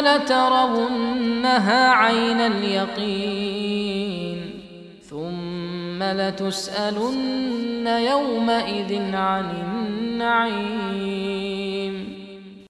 لترونها عين اليقين ثم لتسألن يومئذ عن النعيم